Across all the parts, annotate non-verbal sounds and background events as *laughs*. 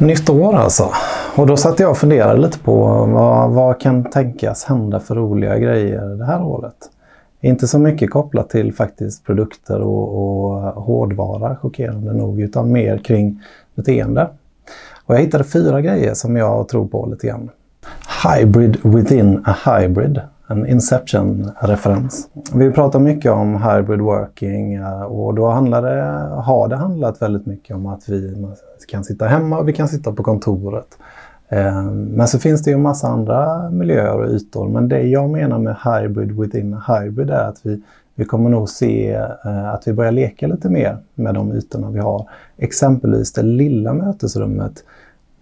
Nytt år alltså. Och då satt jag och funderade lite på vad, vad kan tänkas hända för roliga grejer det här året. Inte så mycket kopplat till faktiskt produkter och, och hårdvara, chockerande nog, utan mer kring beteende. Och jag hittade fyra grejer som jag tror på lite grann. Hybrid within a hybrid en Inception-referens. Vi pratar mycket om hybrid working eh, och då handlar det, har det handlat väldigt mycket om att vi kan sitta hemma och vi kan sitta på kontoret. Eh, men så finns det ju en massa andra miljöer och ytor. Men det jag menar med hybrid within hybrid är att vi, vi kommer nog se eh, att vi börjar leka lite mer med de ytorna vi har. Exempelvis det lilla mötesrummet.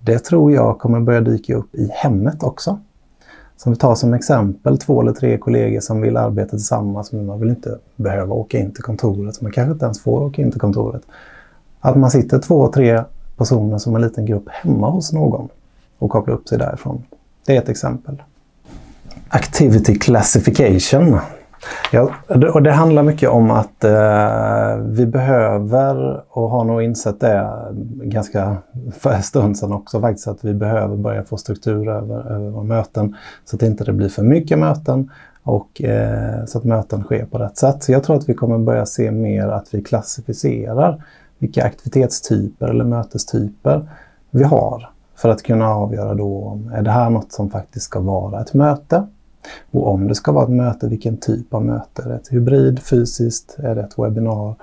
Det tror jag kommer börja dyka upp i hemmet också. Som vi tar som exempel två eller tre kollegor som vill arbeta tillsammans men man vill inte behöva åka in till kontoret. Man kanske inte ens får åka in till kontoret. Att man sitter två, tre personer som en liten grupp hemma hos någon och kopplar upp sig därifrån. Det är ett exempel. Activity classification Ja, och det handlar mycket om att eh, vi behöver, och har nog insett det ganska *laughs* för en stund sedan också faktiskt, att vi behöver börja få struktur över, över våra möten så att det inte blir för mycket möten och eh, så att möten sker på rätt sätt. Så jag tror att vi kommer börja se mer att vi klassificerar vilka aktivitetstyper eller mötestyper vi har för att kunna avgöra då om är det här något som faktiskt ska vara ett möte och om det ska vara ett möte, vilken typ av möte? Är det ett hybrid, fysiskt? Är det ett webbinar?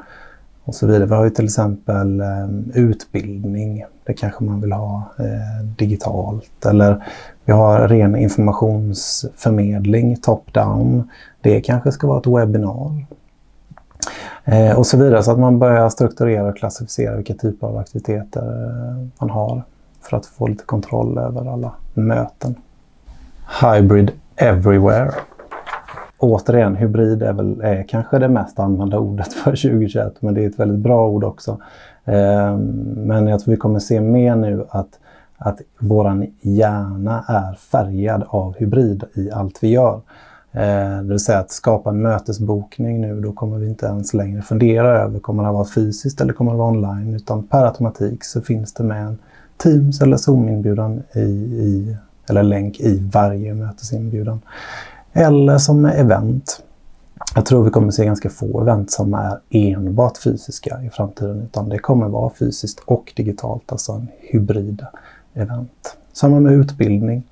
Och så vidare. Vi har ju till exempel eh, utbildning. Det kanske man vill ha eh, digitalt. Eller vi har ren informationsförmedling, top-down. Det kanske ska vara ett webbinar. Eh, och så vidare. Så att man börjar strukturera och klassificera vilka typer av aktiviteter eh, man har för att få lite kontroll över alla möten. Hybrid everywhere. Återigen, hybrid är väl är kanske det mest använda ordet för *laughs* 2021, men det är ett väldigt bra ord också. Eh, men jag tror vi kommer se mer nu att, att vår hjärna är färgad av hybrid i allt vi gör. Eh, det vill säga att skapa en mötesbokning nu, då kommer vi inte ens längre fundera över, kommer det vara fysiskt eller kommer det vara online? Utan per automatik så finns det med en Teams eller Zoom-inbjudan i, i eller länk i varje mötesinbjudan. Eller som event. Jag tror vi kommer se ganska få event som är enbart fysiska i framtiden, utan det kommer vara fysiskt och digitalt, alltså en hybrid event. Samma med utbildning.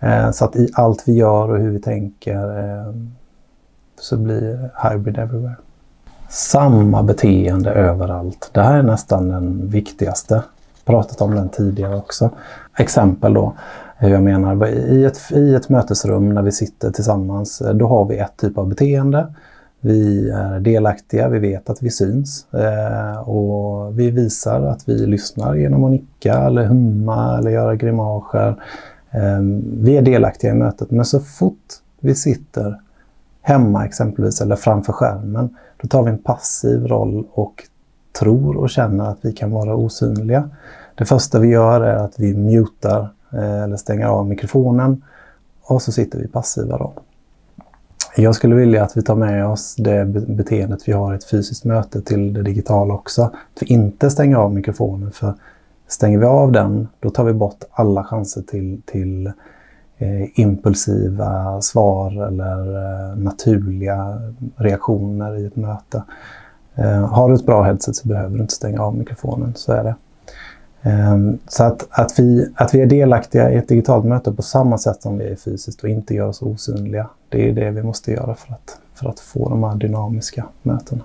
Eh, så att i allt vi gör och hur vi tänker eh, så blir hybrid everywhere. Samma beteende överallt. Det här är nästan den viktigaste. Pratat om den tidigare också. Exempel då hur jag menar. I ett, I ett mötesrum när vi sitter tillsammans, eh, då har vi ett typ av beteende. Vi är delaktiga, vi vet att vi syns eh, och vi visar att vi lyssnar genom att nicka eller humma eller göra grimaser. Eh, vi är delaktiga i mötet, men så fort vi sitter hemma exempelvis eller framför skärmen, då tar vi en passiv roll och tror och känner att vi kan vara osynliga. Det första vi gör är att vi mutar Eh, eller stänger av mikrofonen och så sitter vi passiva då. Jag skulle vilja att vi tar med oss det beteendet vi har i ett fysiskt möte till det digitala också. Att vi inte stänger av mikrofonen för stänger vi av den då tar vi bort alla chanser till, till eh, impulsiva svar eller eh, naturliga reaktioner i ett möte. Eh, har du ett bra headset så behöver du inte stänga av mikrofonen, så är det. Ehm, så att, att, vi, att vi är delaktiga i ett digitalt möte på samma sätt som vi är fysiskt och inte gör oss osynliga. Det är det vi måste göra för att, för att få de här dynamiska mötena.